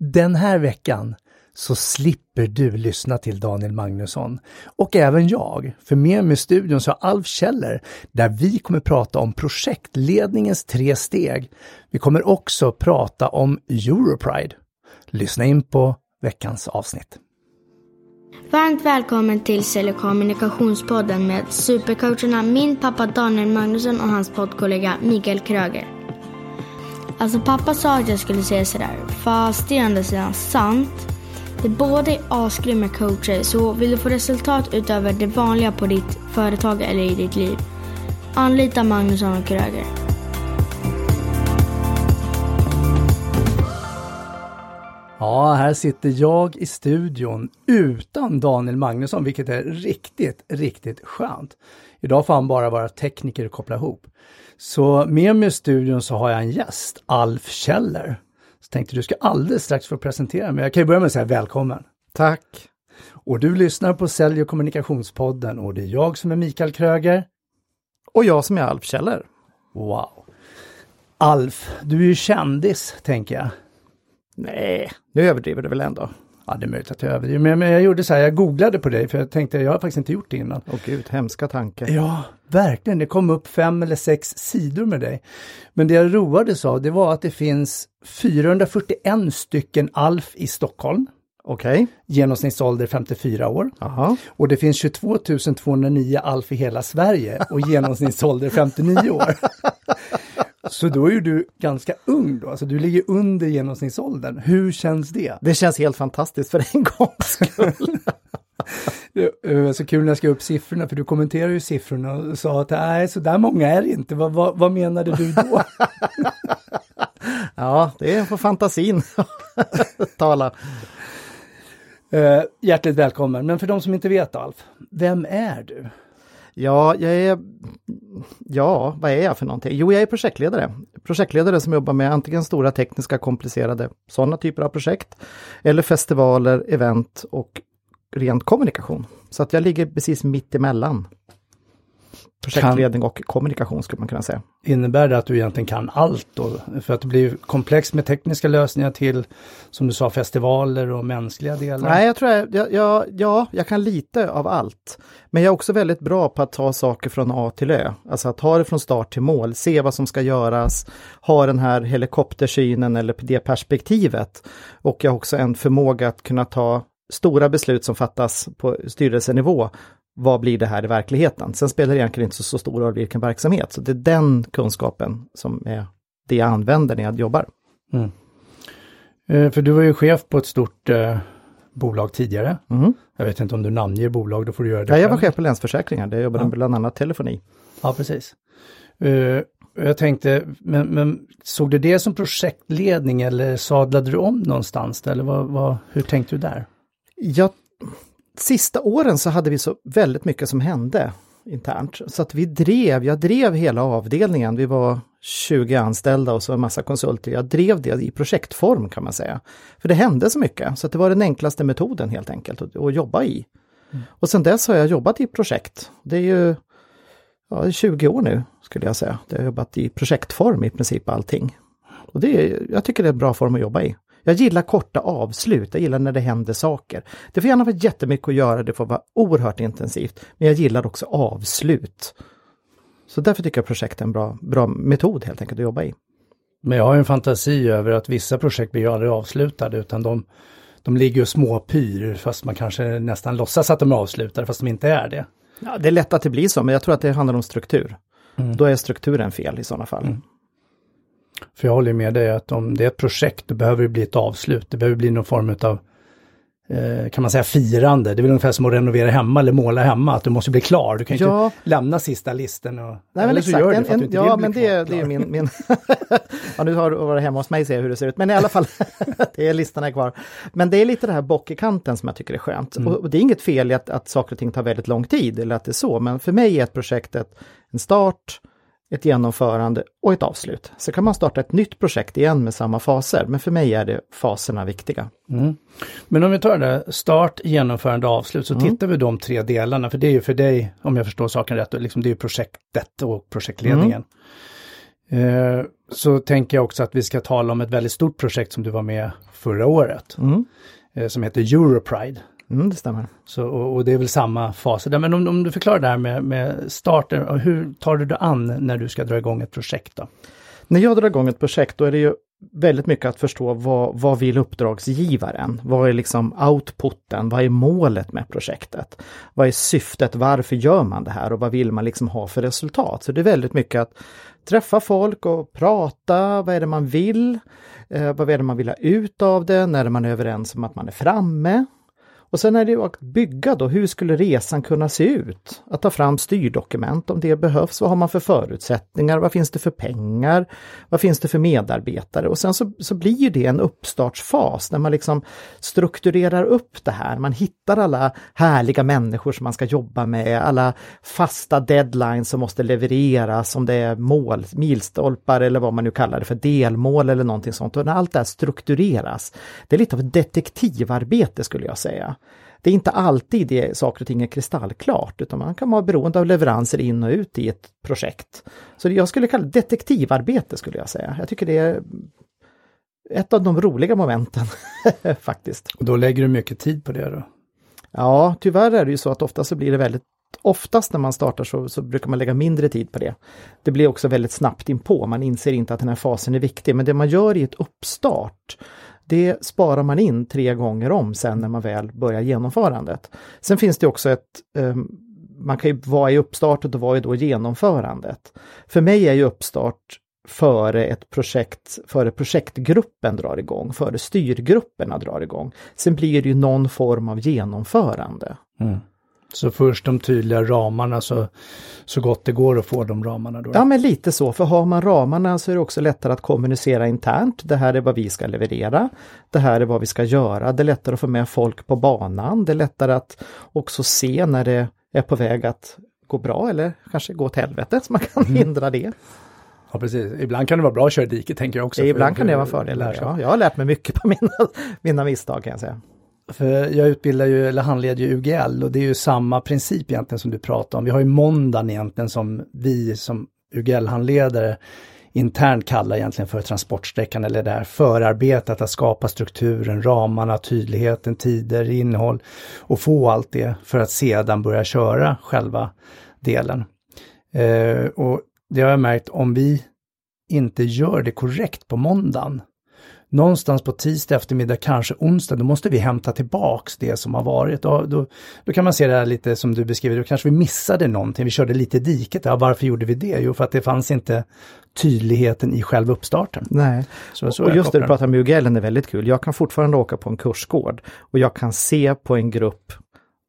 Den här veckan så slipper du lyssna till Daniel Magnusson. Och även jag, för med mig i studion så har Alf Kjeller, där vi kommer prata om projektledningens tre steg. Vi kommer också prata om Europride. Lyssna in på veckans avsnitt. Varmt välkommen till Sälj kommunikationspodden med supercoacherna min pappa Daniel Magnusson och hans poddkollega Mikael Kröger. Alltså pappa sa att jag skulle säga sådär, fast det är ändå sidan sant. Det båda är asgrymma coacher, så vill du få resultat utöver det vanliga på ditt företag eller i ditt liv, anlita Magnusson och Kröger. Ja, här sitter jag i studion utan Daniel Magnusson, vilket är riktigt, riktigt skönt. Idag får han bara vara tekniker och koppla ihop. Så med mig i studion så har jag en gäst, Alf Kjeller. Så tänkte du ska alldeles strax få presentera mig. Jag kan ju börja med att säga välkommen. Tack. Och du lyssnar på Sälj och kommunikationspodden och det är jag som är Mikael Kröger. Och jag som är Alf Kjeller. Wow. Alf, du är ju kändis, tänker jag. Nej, nu överdriver du väl ändå? Ja, det är möjligt att jag överdriver. Men jag gjorde så här, jag googlade på dig för jag tänkte, jag har faktiskt inte gjort det innan. Åh gud, hemska tanke. Ja, verkligen. Det kom upp fem eller sex sidor med dig. Men det jag roades av, det var att det finns 441 stycken Alf i Stockholm. Okej. Okay. Genomsnittsålder 54 år. Aha. Och det finns 22 209 Alf i hela Sverige och genomsnittsålder 59 år. Så då är ju du ganska ung då, alltså du ligger under genomsnittsåldern. Hur känns det? Det känns helt fantastiskt för en gångs skull. det var så kul när jag skrev upp siffrorna, för du kommenterade ju siffrorna och sa att nej, så där många är det inte. Vad, vad, vad menade du då? ja, det är på fantasin tala. Uh, hjärtligt välkommen, men för de som inte vet Alf, vem är du? Ja, jag är... Ja, vad är jag för någonting? Jo, jag är projektledare. Projektledare som jobbar med antingen stora tekniska komplicerade sådana typer av projekt eller festivaler, event och rent kommunikation. Så att jag ligger precis mitt emellan projektledning och kommunikation skulle man kunna säga. Innebär det att du egentligen kan allt då? För att det blir komplext med tekniska lösningar till, som du sa, festivaler och mänskliga delar? Nej, jag tror jag, jag, jag, ja, jag kan lite av allt. Men jag är också väldigt bra på att ta saker från A till Ö. Alltså att ta det från start till mål, se vad som ska göras, ha den här helikoptersynen eller det perspektivet. Och jag har också en förmåga att kunna ta stora beslut som fattas på styrelsenivå vad blir det här i verkligheten? Sen spelar det egentligen inte så stor roll vilken verksamhet, så det är den kunskapen som är det jag använder när jag jobbar. Mm. Eh, för du var ju chef på ett stort eh, bolag tidigare. Mm. Jag vet inte om du namnger bolag, då får du göra det Ja, jag var chef på Länsförsäkringar, där jag jobbade ja. bland annat telefoni. Ja, precis. Uh, jag tänkte, men, men, såg du det som projektledning eller sadlade du om någonstans? Eller vad, vad, hur tänkte du där? Jag sista åren så hade vi så väldigt mycket som hände internt. Så att vi drev, jag drev hela avdelningen, vi var 20 anställda och så en massa konsulter. Jag drev det i projektform kan man säga. För det hände så mycket, så det var den enklaste metoden helt enkelt att, att jobba i. Mm. Och sen dess har jag jobbat i projekt. Det är ju ja, 20 år nu skulle jag säga. Jag har jobbat i projektform i princip allting. Och det är, jag tycker det är en bra form att jobba i. Jag gillar korta avslut, jag gillar när det händer saker. Det får gärna vara jättemycket att göra, det får vara oerhört intensivt. Men jag gillar också avslut. Så därför tycker jag projekt är en bra, bra metod helt enkelt att jobba i. Men jag har en fantasi över att vissa projekt blir aldrig avslutade utan de, de ligger och småpyr fast man kanske nästan låtsas att de är avslutade fast de inte är det. Ja, det är lätt att det blir så, men jag tror att det handlar om struktur. Mm. Då är strukturen fel i sådana fall. Mm. För jag håller med dig att om det är ett projekt, då behöver det bli ett avslut. Det behöver bli någon form av eh, kan man säga firande. Det är väl ungefär som att renovera hemma eller måla hemma, att du måste bli klar. Du kan ja. inte lämna sista listen och... Nej, men exakt. Du inte ja, men det, klar. det är min... min ja, nu har du varit hemma hos mig och ser hur det ser ut, men i alla fall, det är listan är kvar. Men det är lite det här bock i kanten som jag tycker är skönt. Mm. Och det är inget fel i att, att saker och ting tar väldigt lång tid, eller att det är så, men för mig är ett projekt ett, en start, ett genomförande och ett avslut. Så kan man starta ett nytt projekt igen med samma faser, men för mig är det faserna viktiga. Mm. Men om vi tar det, start, genomförande, avslut, så mm. tittar vi de tre delarna, för det är ju för dig, om jag förstår saken rätt, liksom det är projektet och projektledningen. Eh, så tänker jag också att vi ska tala om ett väldigt stort projekt som du var med förra året. Mm. Eh, som heter Europride. Mm, det stämmer. Så, och, och, det är väl samma fas. Men om, om, du förklarar det här med, med starten, och hur tar du dig an när du ska dra igång ett projekt då? När jag drar igång ett projekt då är det ju väldigt mycket att förstå vad, vad vill uppdragsgivaren? Vad är liksom outputen? Vad är målet med projektet? Vad är syftet? Varför gör man det här och vad vill man liksom ha för resultat? Så det är väldigt mycket att träffa folk och prata. Vad är det man vill? Eh, vad är det man vill ha ut av det? När är man överens om att man är framme? Och sen är det ju att bygga då, hur skulle resan kunna se ut? Att ta fram styrdokument om det behövs. Vad har man för förutsättningar? Vad finns det för pengar? Vad finns det för medarbetare? Och sen så, så blir ju det en uppstartsfas när man liksom strukturerar upp det här. Man hittar alla härliga människor som man ska jobba med, alla fasta deadlines som måste levereras, om det är mål, milstolpar eller vad man nu kallar det för, delmål eller någonting sånt. Och när allt det här struktureras, det är lite av ett detektivarbete skulle jag säga det är inte alltid det saker och ting är kristallklart, utan man kan vara beroende av leveranser in och ut i ett projekt. Så jag skulle kalla det detektivarbete skulle jag säga. Jag tycker det är ett av de roliga momenten faktiskt. Och då lägger du mycket tid på det då? Ja, tyvärr är det ju så att ofta så blir det väldigt Oftast när man startar så, så, brukar man lägga mindre tid på det. Det blir också väldigt snabbt inpå, man inser inte att den här fasen är viktig, men det man gör i ett uppstart, det sparar man in tre gånger om sen när man väl börjar genomförandet. Sen finns det också ett um, man kan ju vara i uppstartet och vara i då genomförandet. För mig är ju uppstart före ett projekt, före projektgruppen drar igång, före styrgrupperna drar igång. Sen blir det ju någon form av genomförande. Mm. Så först de tydliga ramarna så, så gott det går att få de ramarna då? Ja men lite så, för har man ramarna så är det också lättare att kommunicera internt. Det här är vad vi ska leverera. Det här är vad vi ska göra. Det är lättare att få med folk på banan. Det är lättare att också se när det är på väg att gå bra eller kanske gå åt helvete så man kan mm. hindra det. Ja precis, ibland kan det vara bra att köra diket tänker jag också. Ibland kan det vara fördelar, ja. Jag har lärt mig mycket på mina, mina misstag kan jag säga. För jag utbildar ju, eller handleder ju UGL och det är ju samma princip egentligen som du pratar om. Vi har ju måndagen egentligen som vi som UGL-handledare internt kallar egentligen för transportsträckan eller det här förarbetet att skapa strukturen, ramarna, tydligheten, tider, innehåll och få allt det för att sedan börja köra själva delen. Eh, och det har jag märkt, om vi inte gör det korrekt på måndagen, någonstans på tisdag eftermiddag, kanske onsdag, då måste vi hämta tillbaks det som har varit. Då, då, då kan man se det här lite som du beskriver, då kanske vi missade någonting, vi körde lite i diket. Ja, varför gjorde vi det? Jo, för att det fanns inte tydligheten i själva uppstarten. Nej, så, så och just det du pratar om UGL är väldigt kul. Jag kan fortfarande åka på en kursgård och jag kan se på en grupp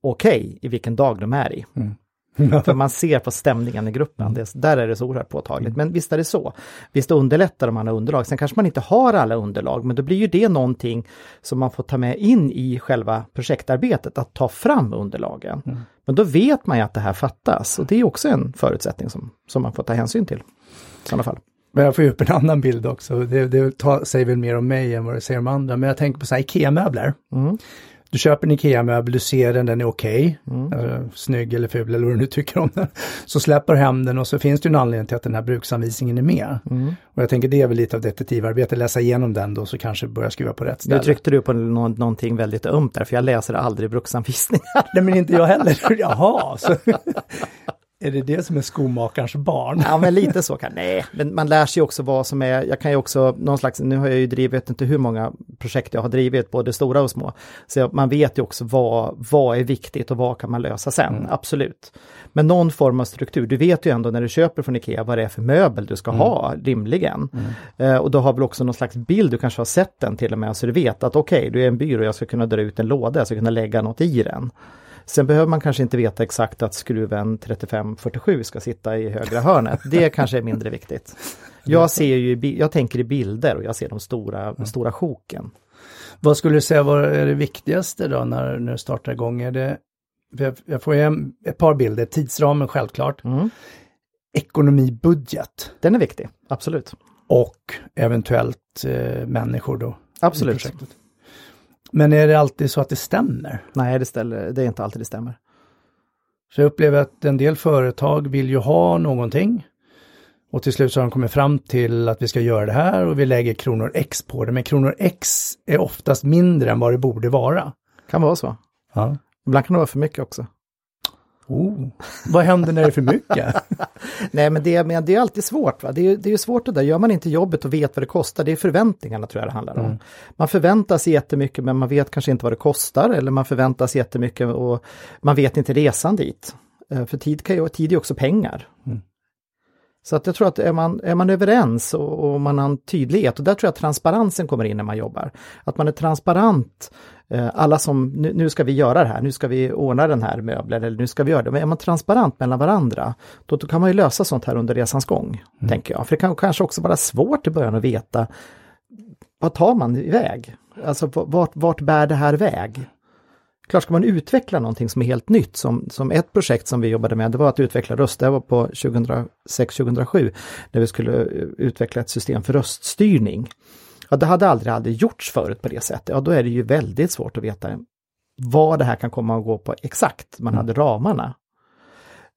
okej okay, i vilken dag de är i. Mm. För man ser på stämningen i gruppen, mm. det, där är det så oerhört påtagligt. Men visst är det så. Visst underlättar man har underlag. Sen kanske man inte har alla underlag, men då blir ju det någonting som man får ta med in i själva projektarbetet, att ta fram underlagen. Mm. Men då vet man ju att det här fattas och det är också en förutsättning som, som man får ta hänsyn till. I sådana fall. Men jag får ju upp en annan bild också. Det, det tar, säger väl mer om mig än vad det säger om andra. Men jag tänker på så här IKEA-möbler. Mm. Du köper en IKEA-möbel, du ser den, den är okej, okay, mm. alltså, snygg eller ful eller vad du nu tycker om den. Så släpper hem den och så finns det en anledning till att den här bruksanvisningen är med. Mm. Och jag tänker det är väl lite av detektivarbete, läsa igenom den då så kanske börja skriva på rätt ställe. Nu tryckte du på nå någonting väldigt ömt där, för jag läser aldrig bruksanvisningar. Nej men inte jag heller, jaha. Så. Är det det som är skomakarens barn? Ja, men lite så kan Nej, men man lär sig också vad som är, jag kan ju också någon slags, nu har jag ju drivit, inte hur många projekt jag har drivit, både stora och små. Så man vet ju också vad, vad är viktigt och vad kan man lösa sen, mm. absolut. Men någon form av struktur, du vet ju ändå när du köper från IKEA vad det är för möbel du ska mm. ha, rimligen. Mm. Eh, och då har väl också någon slags bild, du kanske har sett den till och med, så du vet att okej, okay, du är en byrå, jag ska kunna dra ut en låda, jag ska kunna lägga något i den. Sen behöver man kanske inte veta exakt att skruven 3547 ska sitta i högra hörnet. Det kanske är mindre viktigt. Jag, ser ju, jag tänker i bilder och jag ser de stora, de stora sjoken. Vad skulle du säga var är det viktigaste då när, när du startar igång? Är det, jag får en, ett par bilder, tidsramen självklart. Mm. Ekonomi, budget. Den är viktig, absolut. Och eventuellt eh, människor då. Absolut. Men är det alltid så att det stämmer? Nej, det, ställer, det är inte alltid det stämmer. Så jag upplever att en del företag vill ju ha någonting Och till slut så har de kommit fram till att vi ska göra det här och vi lägger kronor X på det. Men kronor X är oftast mindre än vad det borde vara. Kan vara så. Ja. Ibland kan det vara för mycket också. Oh. Vad händer när det är för mycket? Nej men det, men det är alltid svårt. Va? Det, är, det är svårt det där, gör man inte jobbet och vet vad det kostar, det är förväntningarna tror jag det handlar om. Mm. Man förväntar sig jättemycket men man vet kanske inte vad det kostar eller man förväntar sig jättemycket och man vet inte resan dit. Eh, för tid, kan ju, tid är också pengar. Mm. Så att jag tror att är man, är man överens och, och, man har en tydlighet, och där tror jag att transparensen kommer in när man jobbar. Att man är transparent, eh, alla som, nu, nu, ska vi göra det här, nu ska vi ordna den här möblen, eller nu ska vi göra det. Men är man transparent mellan varandra, då, då kan man ju lösa sånt här under resans gång, mm. tänker jag. För det kan kanske också vara svårt i början att veta, vad tar man iväg? Alltså vart, vart bär det här väg? Klart ska man utveckla någonting som är helt nytt, som, som ett projekt som vi jobbade med, det var att utveckla röst, det var på 2006-2007, när vi skulle utveckla ett system för röststyrning. Ja, det hade aldrig, aldrig gjorts förut på det sättet, ja då är det ju väldigt svårt att veta vad det här kan komma att gå på exakt, man hade ramarna.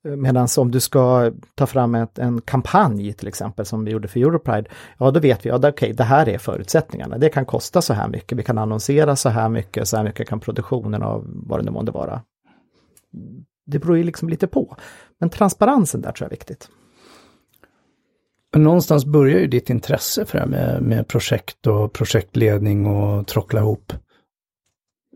Eh, medan om du ska ta fram ett, en kampanj till exempel som vi gjorde för Europride, ja då vet vi, ja okej okay, det här är förutsättningarna. Det kan kosta så här mycket, vi kan annonsera så här mycket, så här mycket kan produktionen av vad det nu månde vara. Det beror ju liksom lite på. Men transparensen där tror jag är viktigt. Någonstans börjar ju ditt intresse för det här med, med projekt och projektledning och trockla ihop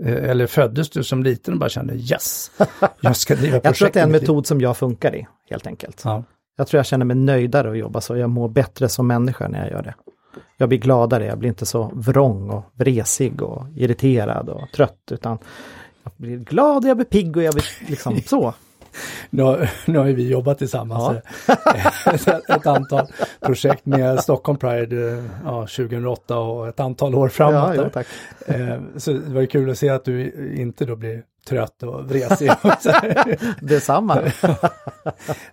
eller föddes du som liten och bara kände yes, jag ska driva projekt? jag tror att det är en metod som jag funkar i, helt enkelt. Ja. Jag tror jag känner mig nöjdare att jobba så, jag mår bättre som människa när jag gör det. Jag blir gladare, jag blir inte så vrång och vresig och irriterad och trött, utan jag blir glad, jag blir pigg och jag blir liksom så nu, har, nu har vi jobbat tillsammans ja. ett, ett, antal projekt med Stockholm Pride ja, 2008 och ett antal år framåt. Ja, jo, eh, så det var kul att se att du inte då blir trött och vresig. Detsamma.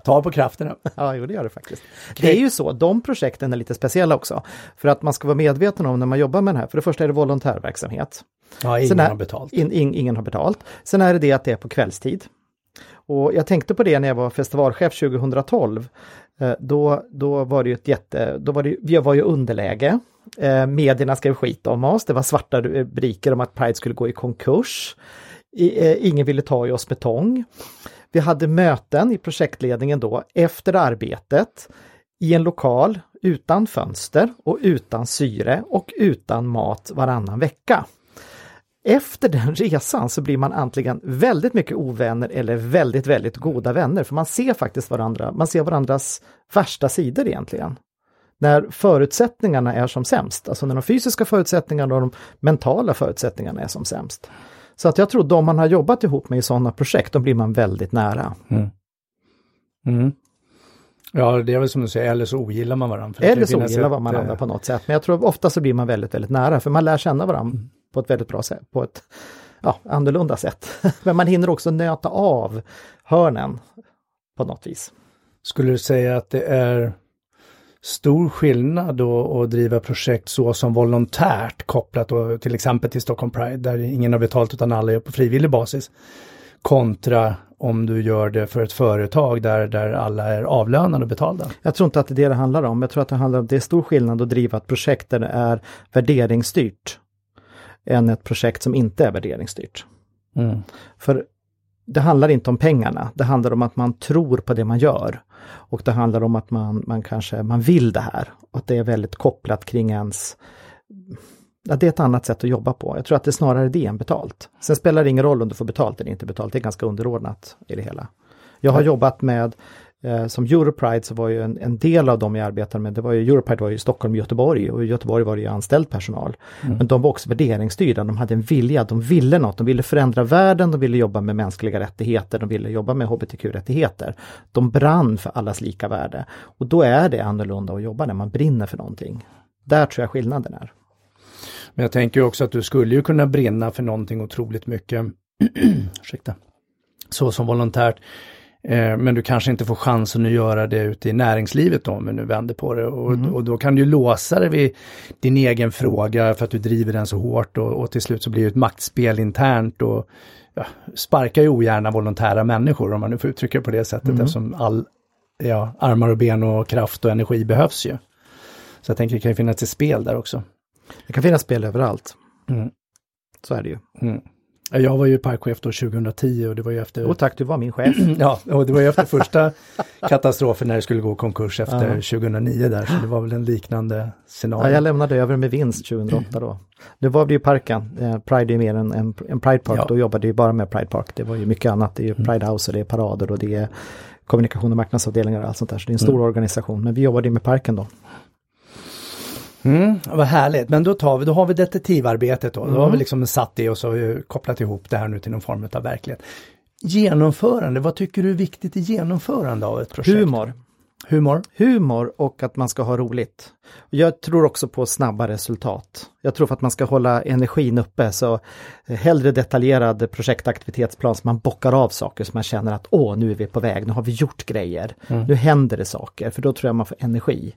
Ta på krafterna. Ja, jo, det gör det faktiskt. Det är ju så, de projekten är lite speciella också. För att man ska vara medveten om när man jobbar med det här, för det första är det volontärverksamhet. Ja, ingen är, har betalt. In, in, ingen har betalt. Sen är det det att det är på kvällstid. Och jag tänkte på det när jag var festivalchef 2012. Eh, då, då var det ju ett jätte, då var det, vi var ju underläge. Eh, medierna skrev skit om oss, det var svarta rubriker om att Pride skulle gå i konkurs. Eh, ingen ville ta i oss med tång. Vi hade möten i projektledningen då efter arbetet i en lokal utan fönster och utan syre och utan mat varannan vecka. Efter den resan så blir man antingen väldigt mycket ovänner eller väldigt, väldigt goda vänner. För man ser faktiskt varandra, man ser varandras värsta sidor egentligen. När förutsättningarna är som sämst, alltså när de fysiska förutsättningarna och de mentala förutsättningarna är som sämst. Så att jag tror de man har jobbat ihop med i sådana projekt, då blir man väldigt nära. Mm. Mm. Ja, det är väl som du säger, eller så ogillar man varandra. Eller så ogillar man varandra eh, på något sätt. Men jag tror ofta så blir man väldigt, väldigt nära, för man lär känna varandra mm på ett väldigt bra sätt, på ett ja, annorlunda sätt. Men man hinner också nöta av hörnen på något vis. Skulle du säga att det är stor skillnad då att driva projekt så som volontärt kopplat då, till exempel till Stockholm Pride där ingen har betalt utan alla är på frivillig basis kontra om du gör det för ett företag där, där alla är avlönade och betalda? Jag tror inte att det är det det handlar om. Jag tror att det handlar om det är stor skillnad att driva ett projekt där det är värderingsstyrt än ett projekt som inte är värderingsstyrt. Mm. För det handlar inte om pengarna, det handlar om att man tror på det man gör. Och det handlar om att man, man kanske man vill det här. Och att det är väldigt kopplat kring ens... Ja, det är ett annat sätt att jobba på. Jag tror att det är snarare det än betalt. Sen spelar det ingen roll om du får betalt eller inte betalt, det är ganska underordnat i det hela. Jag har jobbat med Eh, som Europride så var ju en, en, del av dem jag arbetade med, det var ju Europride var ju i Stockholm och Göteborg och i Göteborg var det ju anställd personal. Mm. Men de var också värderingsstyrda, de hade en vilja, de ville något, de ville förändra världen, de ville jobba med mänskliga rättigheter, de ville jobba med hbtq-rättigheter. De brann för allas lika värde. Och då är det annorlunda att jobba när man brinner för någonting. Där tror jag skillnaden är. Men jag tänker också att du skulle ju kunna brinna för någonting otroligt mycket, ursäkta, så som volontärt men du kanske inte får chansen att göra det ute i näringslivet då, om nu vänder på det. Och, mm. och då kan du låsa dig vid din egen fråga för att du driver den så hårt och, och till slut så blir det ett maktspel internt och ja, sparkar ju ogärna volontära människor om man nu får uttrycka det på det sättet mm. eftersom all, ja, armar och ben och kraft och energi behövs ju. Så jag tänker det kan ju finnas ett spel där också. Det kan finnas spel överallt. Mm. Så är det ju. Mm. Jag var ju parkchef då 2010 och det var ju efter... Jo tack, du var min chef. ja, och det var ju efter första katastrofen när det skulle gå konkurs efter Ja. 2009 där, så det var väl en liknande scenario. Ja, jag lämnade över med vinst 2008 då. Nu var det ju parken, eh, Pride är mer en, en, en Pride Park, Ja. då jobbade ju bara med Pride Park. Det var ju mycket annat, det är ju Pride House och det är parader och det är kommunikation och marknadsavdelningar och allt sånt där. Så det är en stor organisation, men vi jobbade ju med parken då. Mm, vad härligt, men då tar vi, då har vi detektivarbetet då. Då har vi liksom satt det och så har vi kopplat ihop det här nu till någon form av verklighet. Genomförande, vad tycker du är viktigt i genomförande av ett projekt? Humor. Humor? Humor och att man ska ha roligt. Jag tror också på snabba resultat. Jag tror för att man ska hålla energin uppe så hellre detaljerad projektaktivitetsplan så man bockar av saker så man känner att åh, nu är vi på väg, nu har vi gjort grejer, nu händer det saker, för då tror jag man får energi.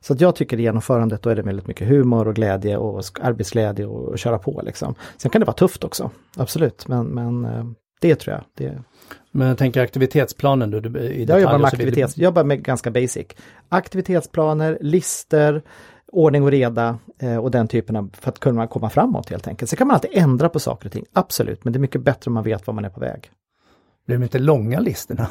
Så att jag tycker i genomförandet då är det väldigt mycket humor och glädje och arbetsglädje och, och köra på liksom. Sen kan det vara tufft också, absolut, men, men eh, det tror jag. Det, Men jag tänker aktivitetsplanen då, du, i jag jobbar med aktivitets, jag jobbar med ganska basic. Aktivitetsplaner, lister, ordning och reda eh, och den typen av, för att kunna komma framåt helt enkelt. Så kan man alltid ändra på saker och ting, absolut, men det är mycket bättre om man vet var man är på väg. Blir de inte långa listorna?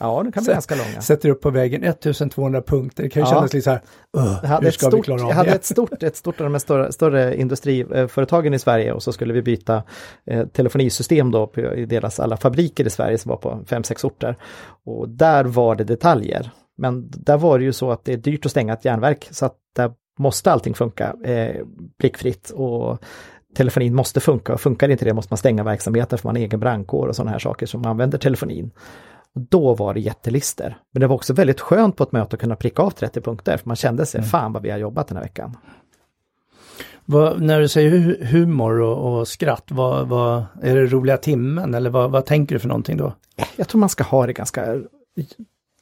Ja, det kan bli Så- ganska långa. Sätter upp på väggen 1200 punkter, det kan ju Ja. kännas lite så här, "Ugh, Jag hade, hur ska vi stort, klara av jag hade det? ett stort, ett stort av de här större, större industriföretagen i Sverige och så skulle vi byta eh, telefonisystem då på, i deras alla fabriker i Sverige som var på fem sex orter. Och där var det detaljer. Men där var det ju så att det är dyrt att stänga ett järnverk så att där måste allting funka eh, prickfritt och telefonin måste funka och funkar inte det måste man stänga verksamheten för man har egen brandkår och sådana här saker som använder telefonin. Och då var det jättelister. Men det var också väldigt skönt på ett möte att kunna pricka av 30 punkter, för man kände sig, fan vad vi har jobbat den här veckan. Vad, när du säger hu- humor och, och skratt, vad, vad, är det roliga timmen eller vad, vad tänker du för någonting då? Jag tror man ska ha det ganska...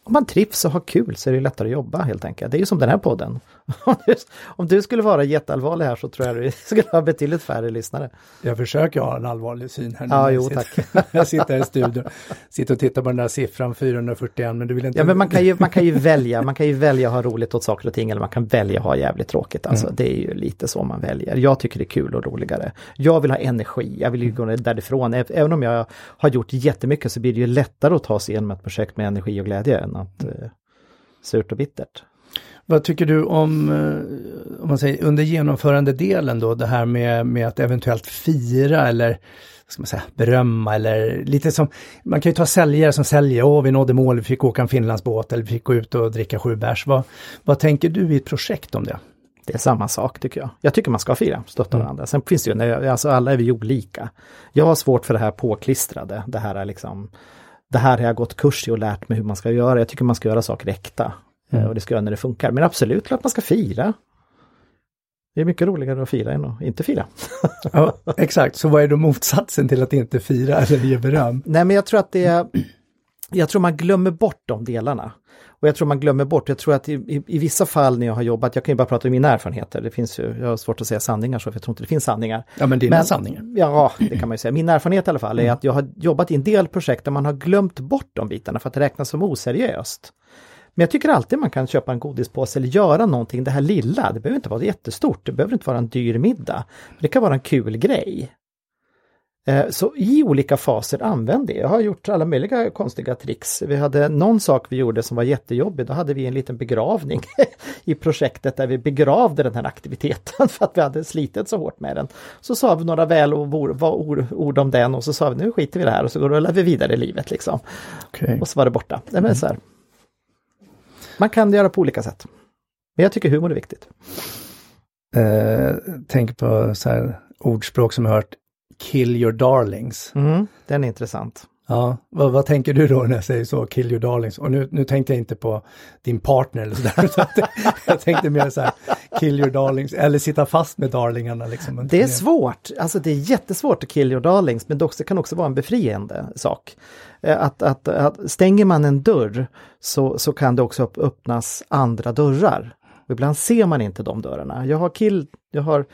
Om man trivs och har kul så är det lättare att jobba helt enkelt. Det är ju som den här podden. Om du, om du skulle vara jätteallvarlig här så tror jag du skulle ha betydligt färre lyssnare. Jag försöker ha en allvarlig syn här nu. Ja, jag jo, sitter- jag sitter här i studion, sitter och tittar på den där siffran 441, men du vill inte... Ja men man kan, ju, man kan ju välja, man kan ju välja att ha roligt åt saker och ting eller man kan välja att ha jävligt tråkigt. Alltså det är ju lite så man väljer. Jag tycker det är kul och roligare. Jag vill ha energi, jag vill ju gå därifrån. Även om jag har gjort jättemycket så blir det ju lättare att ta sig igenom ett projekt med energi och glädje att eh, surt och bittert. Vad tycker du om, eh, om man säger under genomförandedelen då, det här med, med att eventuellt fira eller ska man säga, berömma eller lite som, man kan ju ta säljare som säljer, åh vi nådde mål, vi fick åka en Finlandsbåt eller vi fick gå ut och dricka sju bärs. Vad, vad tänker du i ett projekt om det? Det är samma sak tycker jag. Jag tycker man ska fira, stötta varandra. Sen finns det ju, alltså alla är vi olika. Jag har svårt för det här påklistrade, det här är liksom det här har jag gått kurs i och lärt mig hur man ska göra. Jag tycker man ska göra saker äkta. Eh, Och det ska jag när det funkar. Men absolut klart man ska fira. Det är mycket roligare att fira än att inte fira. Ja, exakt, så vad är då motsatsen till att inte fira eller ge beröm? Nej men jag tror att det är, jag tror man glömmer bort de delarna. Och jag tror man glömmer bort, jag tror att i, i, i vissa fall när jag har jobbat, jag kan ju bara prata om mina erfarenheter, det finns ju, jag har svårt att säga sanningar så, för jag tror inte det finns sanningar. Ja men dina Men- sanningar. Ja, det kan man ju säga. Min erfarenhet i alla fall är att jag har jobbat i en del projekt där man har glömt bort de bitarna för att det räknas som oseriöst. Men jag tycker alltid man kan köpa en godispåse eller göra någonting, det här lilla, det behöver inte vara jättestort, det behöver inte vara en dyr middag. Det kan vara en kul grej. Eh, Så i olika faser använd det. Jag har gjort alla möjliga konstiga tricks. Vi hade någon sak vi gjorde som var jättejobbig. Då hade vi en liten begravning i projektet där vi begravde den här aktiviteten för att vi hade slitit så hårt med den. Så sa vi några väl ord, om den och så sa vi nu skiter vi i det här och så rullar vi vidare i livet liksom. Okej. Och så var det borta. Nej, men så här. Man kan göra på olika sätt. Men jag tycker humor är viktigt. Eh, tänk på så här ordspråk som jag hört, kill your darlings. Mm, den är intressant. Ja, vad, vad tänker du då när jag säger så, kill your darlings? Och nu, nu tänkte jag inte på din partner eller sådär, att- jag tänkte mer så här, kill your darlings, eller sitta fast med darlingarna liksom. Det är svårt, alltså det är jättesvårt att kill your darlings men det kan också vara en befriande sak. Eh, Att, att, att stänger man en dörr så, så kan det också öppnas andra dörrar. Och ibland ser man inte de dörrarna. Jag har, kill, jag har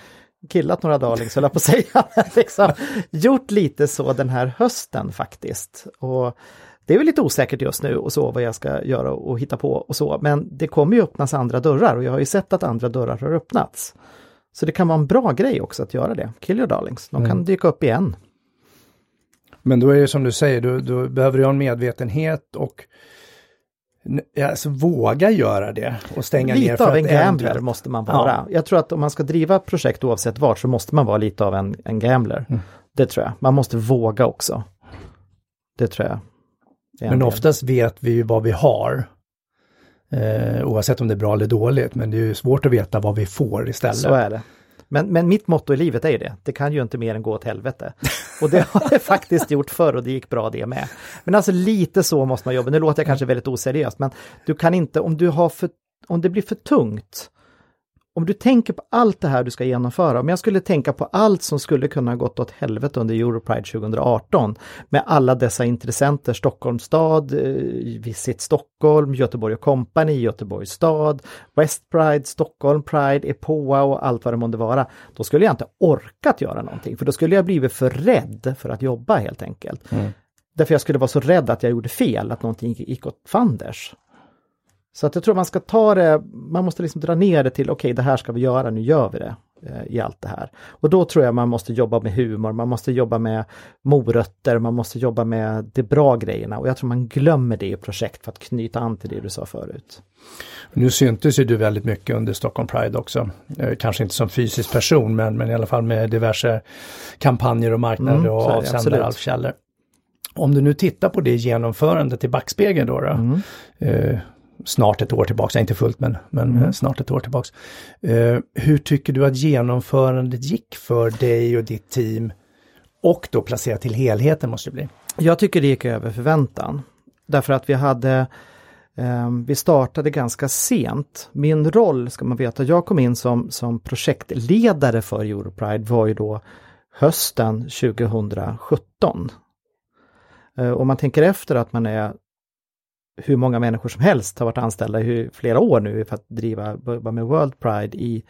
killat några darlings, höll jag på att säga. Liksom, gjort lite så den här hösten faktiskt. Och det är väl lite osäkert just nu och så vad jag ska göra och hitta på och så, men det kommer ju öppnas andra dörrar och jag har ju sett att andra dörrar har öppnats. Så det kan vara en bra grej också att göra det. Kill your darlings, de kan Mm. dyka upp igen. Men då är det som du säger, då, då behöver du ha en medvetenhet och alltså, våga göra det och stänga ner Lite för av att en gambler eventuellt- måste man vara. Jag tror att om man ska driva projekt oavsett vart så måste man vara lite av en, en gambler. Mm. Det tror jag. Man måste våga också. Det tror jag. är en Men oftast vet vi ju vad vi har. Eh, oavsett om det är bra eller dåligt, men det är ju svårt att veta vad vi får istället. Så är det. Men, men mitt motto i livet är ju det, det kan ju inte mer än gå åt helvete. Och det har det faktiskt gjort förr och det gick bra det med. Men alltså lite så måste man jobba, nu låter jag kanske väldigt oseriöst, men du kan inte, om du har för, om det blir för tungt, om du tänker på allt det här du ska genomföra, om jag skulle tänka på allt som skulle kunna gått åt helvete under Europride 2018 med alla dessa intressenter, Stockholms stad, eh, Visit Stockholm, Göteborg Company, Göteborgs stad, West Pride, Stockholm Pride, EPOA och allt vad det månde vara. Då skulle jag inte orkat göra någonting, för då skulle jag blivit för rädd för att jobba helt enkelt. Mm. Därför jag skulle vara så rädd att jag gjorde fel, att någonting gick åt fanders. Så att jag tror man ska ta det, man måste liksom dra ner det till okej det här ska vi göra, nu gör vi det eh, i allt det här. Och då tror jag man måste jobba med humor, man måste jobba med morötter, man måste jobba med de bra grejerna och jag tror man glömmer det i projekt för att knyta an till det du sa förut. Nu syntes ju du väldigt mycket under Stockholm Pride också. Kanske inte som fysisk person, men, men i alla fall med diverse kampanjer och marknader Mm, och avsändare och källor. Om du nu tittar på det genomförandet i backspegeln då, då Mm. eh, snart ett år tillbaks, inte fullt men, men Mm. snart ett år tillbaks. Eh, hur tycker du att genomförandet gick för dig och ditt team? Och då placerat till helheten måste det bli. Jag tycker det gick över förväntan. Därför att vi hade ehm, vi startade ganska sent. Min roll, ska man veta, jag kom in som, som projektledare för Europride var ju då hösten 2017. Eh, Om man tänker efter att man är hur många människor som helst har varit anställda i flera år nu för att driva med World Pride i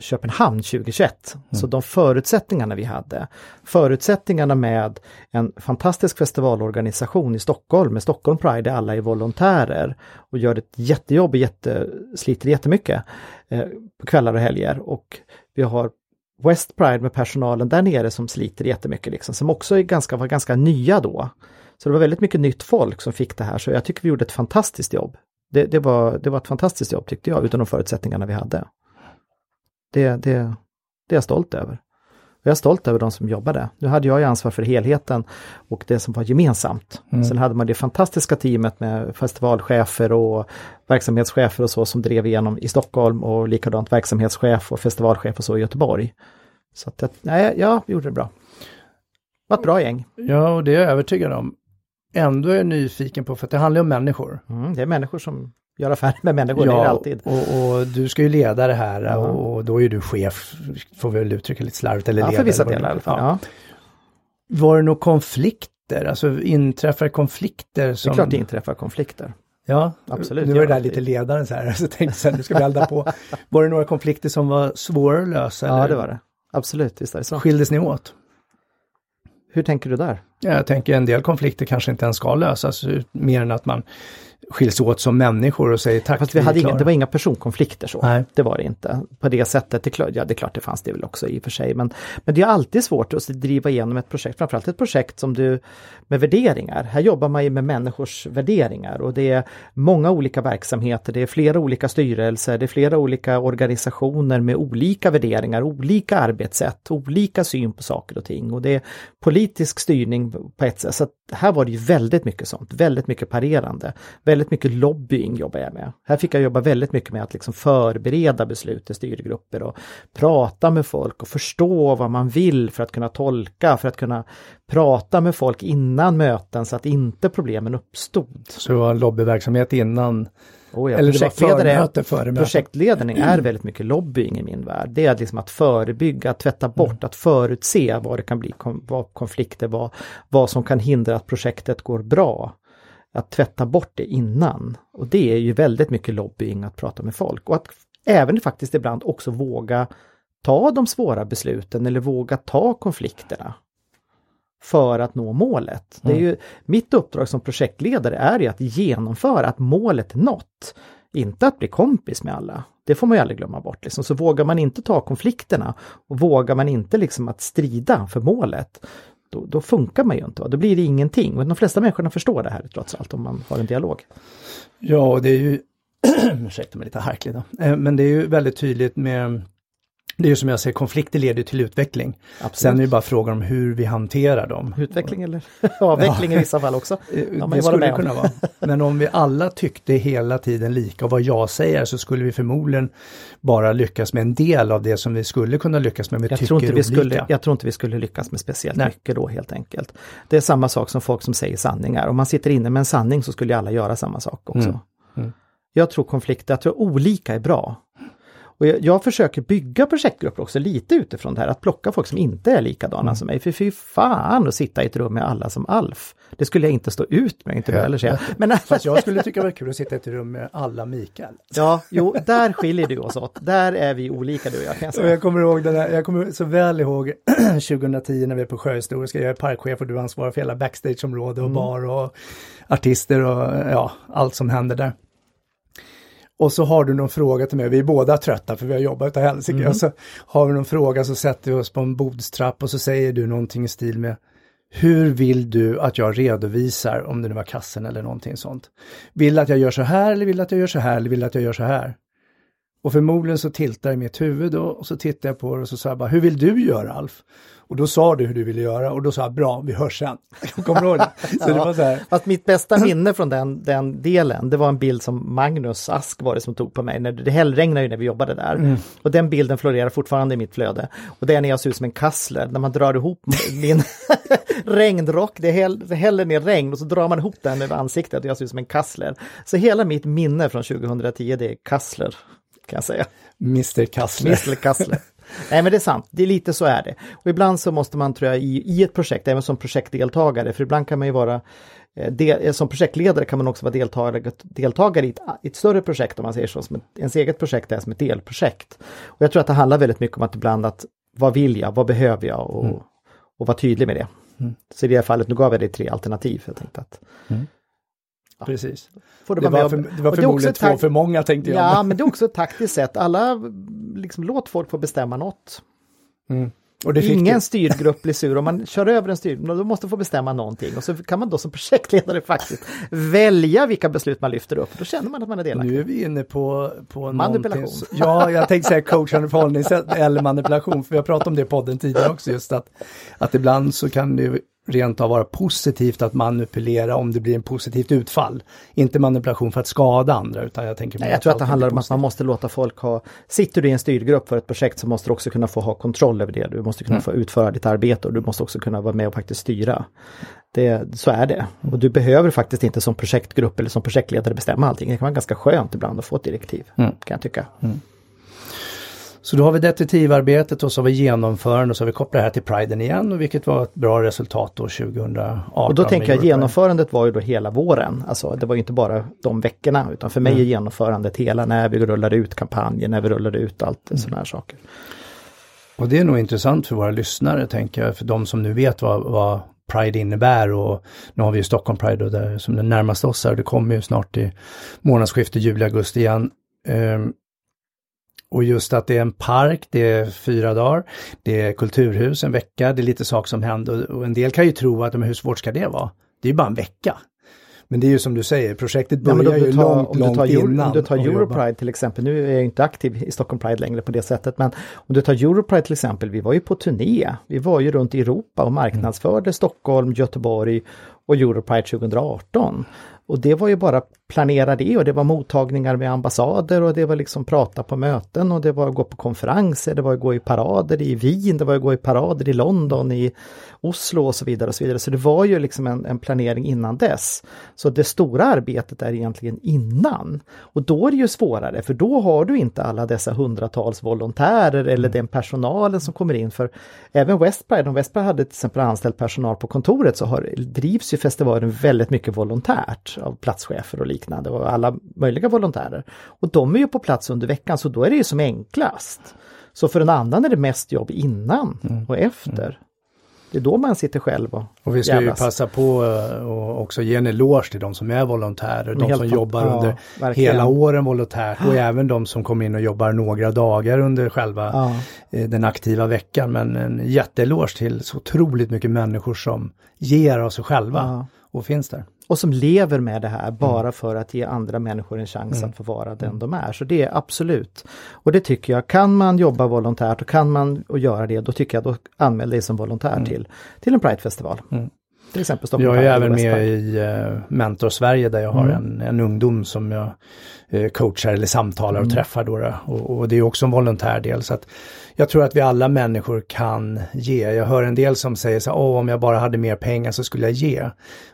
Köpenhamn 2021. Så de förutsättningarna vi hade, förutsättningarna med en fantastisk festivalorganisation i Stockholm, med Stockholm Pride där alla är volontärer och gör ett jättejobb och jätte, sliter jättemycket eh, på kvällar och helger. Och vi har West Pride med personalen där nere som sliter jättemycket, liksom, som också är ganska, var ganska nya då. Så det var väldigt mycket nytt folk som fick det här, så jag tycker vi gjorde ett fantastiskt jobb. Det, det, var, det var ett fantastiskt jobb tyckte jag, utan de förutsättningarna vi hade. Det, det, det är jag stolt över. Och jag är stolt över de som jobbade. Nu hade jag ju ansvar för helheten och det som var gemensamt. Mm. Sen hade man det fantastiska teamet med festivalchefer och verksamhetschefer och så som drev igenom i Stockholm och likadant verksamhetschef och festivalchef och så i Göteborg. Så att, nej, jag gjorde det bra. Det var ett bra gäng. Ja, och det är jag övertygad om. Ändå är nyfiken på, för att det handlar ju om människor. Mm, det är människor som gör affärer med människor, det är det alltid. Och, och du ska ju leda det här Ja. och, då är du chef, får vi väl uttrycka lite slarvigt, eller Ja, ledare. för vissa det- delar i alla fall. Ja. Ja. Var det några konflikter, alltså inträffar konflikter Det som... är klart det inträffar konflikter. Ja, Absolut, Nu var det ja. där lite ledaren så här, så tänkte jag sen, nu ska vi elda på. Var det några konflikter som var svåra att lösa? Ja, eller det var det. Absolut, visst är det så. Skildes ni åt? Hur tänker du där? Jag tänker en del konflikter kanske inte ens ska lösas, mer än att man skiljs åt som människor och säger tack. Fast vi hade inga, det var inga personkonflikter så. Nej. Det var det inte. På det sättet, det klart, ja, det är klart det fanns det väl också i och för sig. Men, men det är alltid svårt att driva igenom ett projekt, framförallt ett projekt som du med värderingar. Här jobbar man ju med människors värderingar och det är många olika verksamheter, det är flera olika styrelser, det är flera olika organisationer med olika värderingar, olika arbetssätt, olika syn på saker och ting. Och det är politisk styrning på ett sätt. Så här var det ju väldigt mycket sånt, väldigt mycket parerande. Väldigt mycket lobbying jobbar jag med. Här fick jag jobba väldigt mycket med att liksom förbereda beslut i styrgrupper och prata med folk och förstå vad man vill för att kunna tolka, för att kunna prata med folk innan möten så att inte problemen uppstod. Så det var en lobbyverksamhet innan, Och jag, eller projektledare- före. Projektledning är väldigt mycket lobbying i min värld. Det är liksom att förebygga, att tvätta bort, att förutse vad det kan bli vad konflikter, vad, vad som kan hindra att projektet går bra. Att tvätta bort det innan. Och det är ju väldigt mycket lobbying att prata med folk. Och att även faktiskt ibland också våga ta de svåra besluten eller våga ta konflikterna. för att nå målet. Det är Mm. ju, mitt uppdrag som projektledare är ju att genomföra att målet är nått. Inte att bli kompis med alla. Det får man ju aldrig glömma bort. Liksom. Så vågar man inte ta konflikterna och vågar man inte liksom att strida för målet, då, då funkar man ju inte. Då blir det ingenting. Men de flesta människorna förstår det här trots allt om man har en dialog. Ja, det är ju, ursäkta mig lite harklig då, eh, men det är ju väldigt tydligt med, det är ju som jag säger, konflikter leder till utveckling. Absolut. Sen är det bara frågan om hur vi hanterar dem. Utveckling eller avveckling i vissa fall också. Eh, Ja, det skulle det kunna vara. Men om vi alla tyckte hela tiden lika och vad jag säger så skulle vi förmodligen bara lyckas med en del av det som vi skulle kunna lyckas med. Vi Jag tycker tror, inte vi olika. skulle, jag tror inte vi skulle lyckas med speciellt Nej. mycket då helt enkelt. Det är samma sak som folk som säger sanningar. Om man sitter inne med en sanning så skulle ju alla göra samma sak också. Mm. Mm. Jag tror konflikter, jag tror olika är bra. Och jag, jag försöker bygga projektgrupper också lite utifrån det här, att plocka folk som inte är likadana Mm. som mig. För fy fan att sitta i ett rum med alla som Alf. Det skulle jag inte stå ut med, inte du heller säga. Men Fast jag skulle tycka det var kul att sitta i ett rum med alla Mikael. ja, jo, där skiljer du oss åt. Där är vi olika du och jag kan jag säga. jag kommer ihåg den här, jag kommer så väl ihåg 2010 när vi är på Sjöhistoriska, jag är parkchef och du ansvarar för hela backstageområde och bar och artister och ja, allt som händer där. Och så har du någon fråga till mig, vi är båda trötta för vi har jobbat utav helsike. Och så har vi någon fråga så sätter vi oss på en bordstrapp och så säger du någonting i stil med hur vill du att jag redovisar, om det nu var kassen eller någonting sånt? Vill att jag gör så här eller vill att jag gör så här eller vill att jag gör så här? Och förmodligen så tiltar i mitt huvud då, och så tittar jag på det och så sa jag bara, hur vill du göra Alf? Och då sa du hur du ville göra och då sa jag, bra, vi hörs sen. Kommer du ihåg det? Så det var så här, Fast mitt bästa minne från den, den delen, det var en bild som Magnus Ask var det som tog på mig. När det hällregnade ju när vi jobbade där. Mm. Och den bilden florerar fortfarande i mitt flöde. Och det är när jag ser ut som en kassler, när man drar ihop min regnrock, det, häll, det häller ner regn och så drar man ihop den över ansiktet och jag ser ut som en kassler. Så hela mitt minne från 2010 det är kassler, kan jag säga. Mr Kassler. Mr Kassler. Nej men det är sant, det är lite så är det. Och ibland så måste man tror jag i, i ett projekt, även som projektdeltagare, för ibland kan man ju vara eh, del, eh, som projektledare kan man också vara deltagare, deltagare i, ett, i ett större projekt om man säger så. Som ett, ens eget projekt är som ett delprojekt. Och jag tror att det handlar väldigt mycket om att ibland att vad vill jag, vad behöver jag och, och vara tydlig med det. Så i det här fallet, nu gav jag dig tre alternativ. Jag tänkte att Precis. får Det vara var, för, det var det förmodligen två för många tänkte jag. Ja, men det är också ett taktiskt sätt. Alla, liksom, låt folk få bestämma något. Mm. Det Ingen du. styrgrupp blir sur om man kör över en styrgrupp, då måste få bestämma någonting och så kan man då som projektledare faktiskt välja vilka beslut man lyfter upp. Då känner man att man är delaktig. Nu är vi inne på, på Manipulation. någonting Ja, jag tänkte säga coachande förhållningssätt eller manipulation, för vi har pratat om det i podden tidigare också, just att, att ibland så kan det rent av vara positivt att manipulera om det blir en positivt utfall. Inte manipulation för att skada andra, utan jag tänker Nej, jag tror att det handlar om att man måste låta folk ha, sitter du i en styrgrupp för ett projekt så måste du också kunna få ha kontroll över det. Du måste kunna få utföra ditt arbete och du måste också kunna vara med och faktiskt styra. Det, så är det. Och du behöver faktiskt inte som projektgrupp eller som projektledare bestämma allting. Det kan vara ganska skönt ibland att få ett direktiv, kan jag tycka. Så då har vi detektivarbetet och så har vi genomförande och så har vi kopplat det här till Priden igen, och vilket var ett bra resultat då 2018. Och då tänker jag genomförandet var ju då hela våren. Alltså det var ju inte bara de veckorna utan för mig är genomförandet hela när vi rullade ut kampanjen, när vi rullade ut allt sådana här saker. Och det är nog intressant för våra lyssnare, tänker jag, för de som nu vet vad, vad Pride innebär och nu har vi ju Stockholm Pride och där, som är närmast oss här, det kommer ju snart i månadsskiftet juli-augusti igen. Ehm, och just att det är en park, det är fyra dagar, det är kulturhus en vecka, det är lite saker som händer och en del kan ju tro att men hur svårt ska det vara? Det är ju bara en vecka. Men det är ju som du säger, projektet Ja, börjar om ju tar, långt, långt tar, innan. Om du tar. Europride till exempel, nu är jag inte aktiv i Stockholm Pride längre på det sättet, men om du tar Europride till exempel, vi var ju på turné. Vi var ju runt i Europa och marknadsförde Stockholm, Göteborg och Europride 2018. Och det var ju bara planera det och det var mottagningar med ambassader och det var liksom prata på möten och det var att gå på konferenser, det var att gå i parader i Wien, det var att gå i parader i London, i Oslo och så vidare. och Så vidare. Så det var ju liksom en, en planering innan dess. Så det stora arbetet är egentligen innan. Och då är det ju svårare för då har du inte alla dessa hundratals volontärer eller den personalen som kommer in. För även Westpride, om Westpride hade till exempel anställt personal på kontoret så har, drivs ju festivalen väldigt mycket volontärt av platschefer och liknande och alla möjliga volontärer. Och de är ju på plats under veckan så då är det ju som enklast. Så för en annan är det mest jobb innan och efter. Det är då man sitter själv och Och vi ska jävlas. ju passa på eh, och också ge en eloge till de som är volontärer, de som jobbar ja, under verkligen. hela åren volontärt och även de som kommer in och jobbar några dagar under själva Ja. eh, den aktiva veckan. Men en jätteeloge till så otroligt mycket människor som ger av sig själva Ja. Och finns där. Och som lever med det här Mm. bara för att ge andra människor en chans att få vara den de är. Så det är absolut. Och det tycker jag, kan man jobba volontärt och kan man och göra det, då tycker jag då anmäl dig som volontär till, till en Pridefestival. Mm. Till exempel Stockholm Jag är även med i eh, Mentor Sverige där jag har Mm. en, en ungdom som jag eh, coachar eller samtalar och träffar då. Och, och det är också en volontärdel. Så att jag tror att vi alla människor kan ge. Jag hör en del som säger så här, Åh, om jag bara hade mer pengar så skulle jag ge.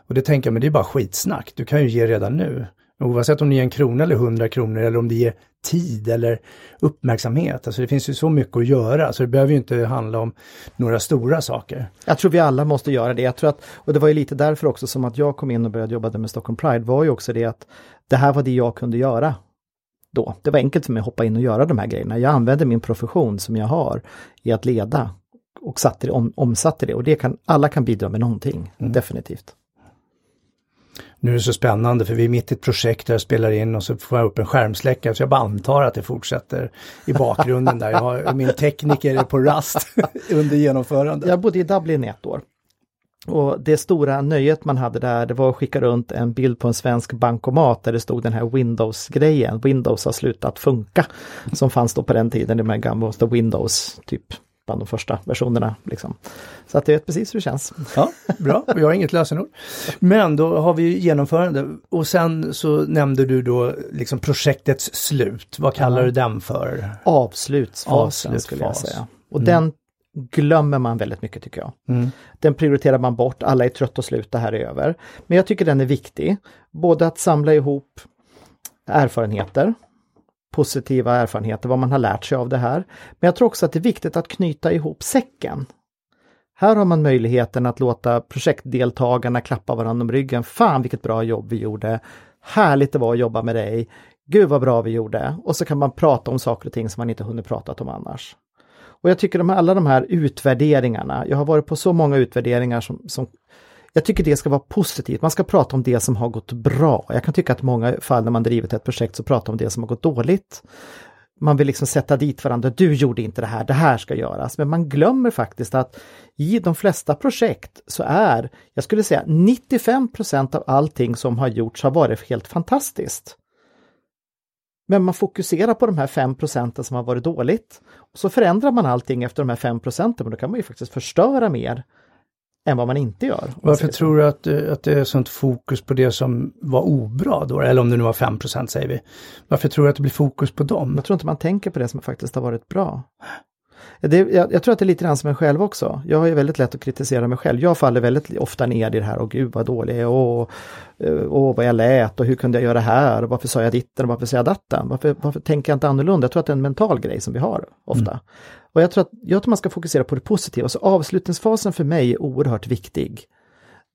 Och det tänker jag, men det är bara skitsnack. Du kan ju ge redan nu. Oavsett om det ger en krona eller hundra kronor eller om det ger tid eller uppmärksamhet. Alltså det finns ju så mycket att göra så det behöver ju inte handla om några stora saker. Jag tror vi alla måste göra det. Jag tror att, och det var ju lite därför också som att jag kom in och började jobba med Stockholm Pride var ju också det att det här var det jag kunde göra då. Det var enkelt för mig att hoppa in och göra de här grejerna. Jag använde min profession som jag har i att leda och satte det, om, omsatte det och det kan, alla kan bidra med någonting, definitivt. Nu är det så spännande för vi är mitt i ett projekt där jag spelar in och så får jag upp en skärmsläckare så jag bara antar att det fortsätter i bakgrunden där. Jag har, min tekniker är på rast under genomförandet. Jag bodde i Dublin i ett år. Och det stora nöjet man hade där, det var att skicka runt en bild på en svensk bankomat där det stod den här Windows-grejen. Windows har slutat funka. Som fanns då på den tiden, de här gamla Windows, typ bland de första versionerna. Liksom. Så att det vet precis hur det känns. Ja, bra, jag har inget lösenord. Men då har vi genomförande och sen så nämnde du då liksom projektets slut. Vad kallar du den för? Avslutsfasen skulle jag Avslutsfas. säga. Och den glömmer man väldigt mycket tycker jag. Mm. Den prioriterar man bort, alla är trött och slut, det här är över. Men jag tycker den är viktig. Både att samla ihop erfarenheter, positiva erfarenheter, vad man har lärt sig av det här. Men jag tror också att det är viktigt att knyta ihop säcken. Här har man möjligheten att låta projektdeltagarna klappa varandra om ryggen. Fan vilket bra jobb vi gjorde! Härligt det var att jobba med dig! Gud vad bra vi gjorde! Och så kan man prata om saker och ting som man inte hunnit prata om annars. Och jag tycker de, alla de här utvärderingarna, jag har varit på så många utvärderingar som, som jag tycker det ska vara positivt. Man ska prata om det som har gått bra. Jag kan tycka att många fall när man drivit ett projekt så pratar om det som har gått dåligt. Man vill liksom sätta dit varandra, du gjorde inte det här, det här ska göras. Men man glömmer faktiskt att i de flesta projekt så är, jag skulle säga 95% av allting som har gjorts har varit helt fantastiskt. Men man fokuserar på de här 5 procenten som har varit dåligt. Och så förändrar man allting efter de här 5 procenten, men då kan man ju faktiskt förstöra mer än vad man inte gör. Varför tror du att, att det är sånt fokus på det som var obra då? Eller om det nu var 5% säger vi. Varför tror du att det blir fokus på dem? Jag tror inte man tänker på det som faktiskt har varit bra. Det, jag, jag tror att det är lite grann som en själv också. Jag har ju väldigt lätt att kritisera mig själv. Jag faller väldigt ofta ner i det här, och gud vad dålig jag är, och, och vad jag lät och hur kunde jag göra det här och varför sa jag ditten och varför sa jag datten? Varför, varför tänker jag inte annorlunda? Jag tror att det är en mental grej som vi har ofta. Och jag tror att jag tror man ska fokusera på det positiva. Så avslutningsfasen för mig är oerhört viktig.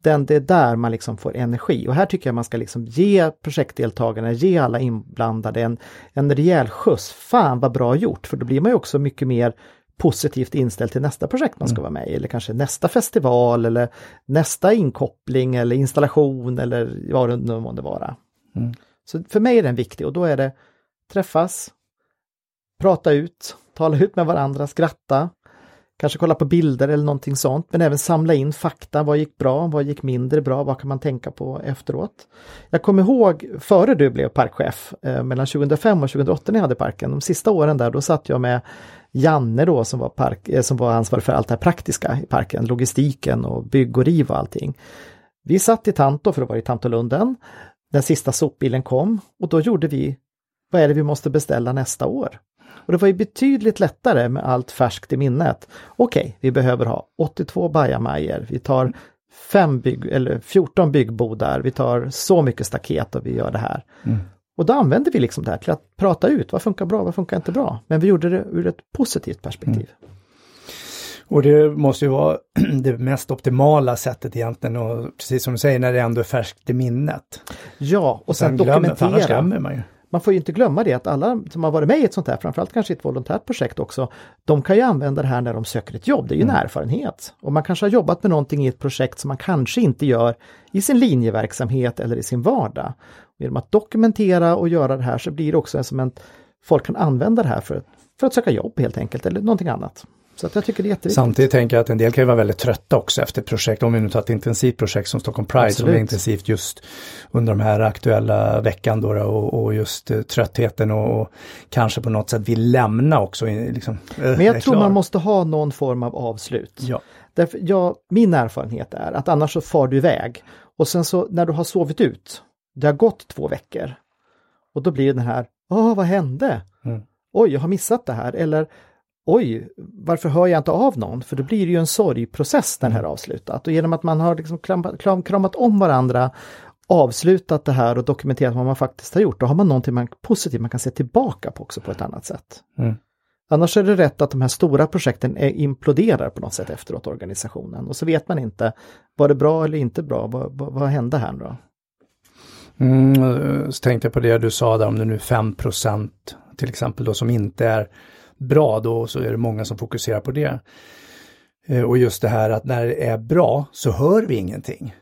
Den, det är där man liksom får energi och här tycker jag man ska liksom ge projektdeltagarna, ge alla inblandade en, en rejäl skjuts. Fan vad bra gjort, för då blir man ju också mycket mer positivt inställd till nästa projekt man ska vara med i eller kanske nästa festival eller nästa inkoppling eller installation eller vad det nu månde vara. Mm. Så för mig är den viktig och då är det träffas, prata ut, tala ut med varandra, skratta, kanske kolla på bilder eller någonting sånt, men även samla in fakta. Vad gick bra? Vad gick mindre bra? Vad kan man tänka på efteråt? Jag kommer ihåg före du blev parkchef, eh, mellan 2005 och 2008 när jag hade parken, de sista åren där, då satt jag med Janne då som var, park, eh, som var ansvarig för allt det här praktiska i parken, logistiken och bygg och riv och allting. Vi satt i Tanto, för det var i Tantolunden. Den sista sopbilen kom och då gjorde vi, vad är det vi måste beställa nästa år? Och det var ju betydligt lättare med allt färskt i minnet. Okej, vi behöver ha 82 bajamajor, vi tar fem bygg, eller 14 byggbodar, vi tar så mycket staket och vi gör det här. Och då använde vi liksom det här till att prata ut, vad funkar bra, vad funkar inte bra? Men vi gjorde det ur ett positivt perspektiv. Och det måste ju vara det mest optimala sättet egentligen och precis som du säger när det ändå är färskt i minnet. Ja, och sen glömmer, för annars dokumentera. glömmer man ju. Man får ju inte glömma det att alla som har varit med i ett sånt här, framförallt kanske ett volontärt projekt också, de kan ju använda det här när de söker ett jobb. Det är ju en Mm. erfarenhet. Och man kanske har jobbat med någonting i ett projekt som man kanske inte gör i sin linjeverksamhet eller i sin vardag. Och genom att dokumentera och göra det här så blir det också som en, folk kan använda det här för, för att söka jobb helt enkelt, eller någonting annat. Så att jag tycker det är jätteviktigt. Samtidigt tänker jag att en del kan ju vara väldigt trötta också efter projekt. Om vi nu tar ett intensivt projekt som Stockholm Pride som Absolut. är intensivt just under de här aktuella veckan då, och, och just eh, tröttheten och, och kanske på något sätt vill lämna också. Liksom, Men jag tror man måste ha någon form av avslut. Ja. Därför, ja, min erfarenhet är att annars så far du iväg och sen så när du har sovit ut, det har gått två veckor och då blir den här, åh vad hände? Mm. Oj, jag har missat det här eller oj, varför hör jag inte av någon? För då blir det ju en sorgprocess när det här är avslutat och genom att man har liksom kram, kramat om varandra avslutat det här och dokumenterat vad man faktiskt har gjort, då har man någonting man, positivt man kan se tillbaka på också på ett annat sätt. Mm. Annars är det rätt att de här stora projekten imploderar på något sätt efteråt organisationen och så vet man inte, var det bra eller inte bra, vad, vad, vad hände här då? Mm, så tänkte jag på det du sa där om det nu är 5 till exempel då som inte är bra då så är det många som fokuserar på det. Eh, Och just det här att när det är bra så hör vi ingenting.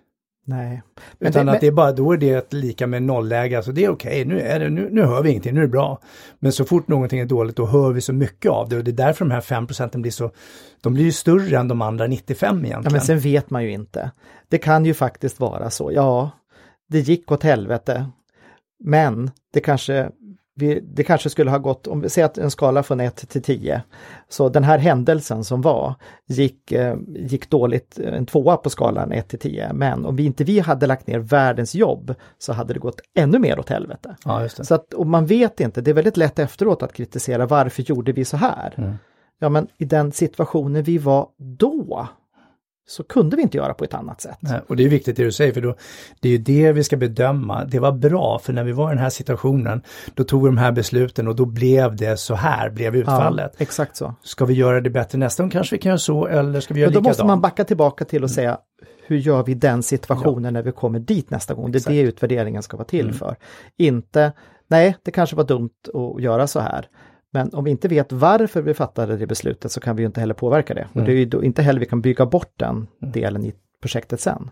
Nej. Men Utan det- att det är bara, då är det lika med nollläge, alltså det är okej, nu, är det, nu, nu hör vi ingenting, nu är det bra. Men så fort någonting är dåligt då hör vi så mycket av det och det är därför de här 5 procenten blir så, de blir ju större än de andra 95 egentligen. Ja, men sen vet man ju inte. Det kan ju faktiskt vara så, ja, det gick åt helvete. Men det kanske, vi, det kanske skulle ha gått, om vi säger att en skala från 1 till 10. Så den här händelsen som var gick, eh, gick dåligt, eh, en tvåa på skalan 1 till 10. Men om vi inte vi hade lagt ner världens jobb så hade det gått ännu mer åt helvete. Ja. Så att, och man vet inte, det är väldigt lätt efteråt att kritisera varför gjorde vi så här? Mm. Ja men i den situationen vi var då så kunde vi inte göra på ett annat sätt. Nej, och det är viktigt det du säger för då, det är ju det vi ska bedöma. Det var bra för när vi var i den här situationen då tog vi de här besluten och då blev det så här, blev utfallet. Ja, exakt så. Ska vi göra det bättre nästa gång kanske vi kan göra så eller ska vi göra Men då likadant? måste man backa tillbaka till och säga hur gör vi den situationen när vi kommer dit nästa gång? Det är det utvärderingen ska vara till Mm. för. Inte, nej det kanske var dumt att göra så här. Men om vi inte vet varför vi fattade det beslutet så kan vi ju inte heller påverka det. Mm. Och det är ju inte heller vi kan bygga bort den delen i projektet sen.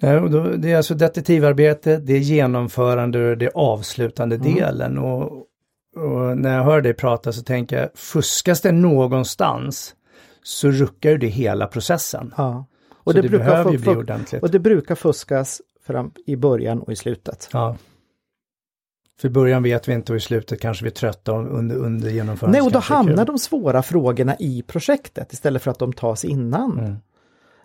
Då, det är alltså detektivarbete, det är genomförande och det är avslutande Mm. delen. Och, och när jag hör dig prata så tänker jag, fuskas det någonstans så ruckar ju det hela processen. Ja. Och så det, behöver ju bli ordentligt. och det brukar fuskas fram i början och i slutet. Ja. För i början vet vi inte och i slutet kanske vi är trötta under, under genomförandet. Nej, och då hamnar de svåra frågorna i projektet istället för att de tas innan. Mm.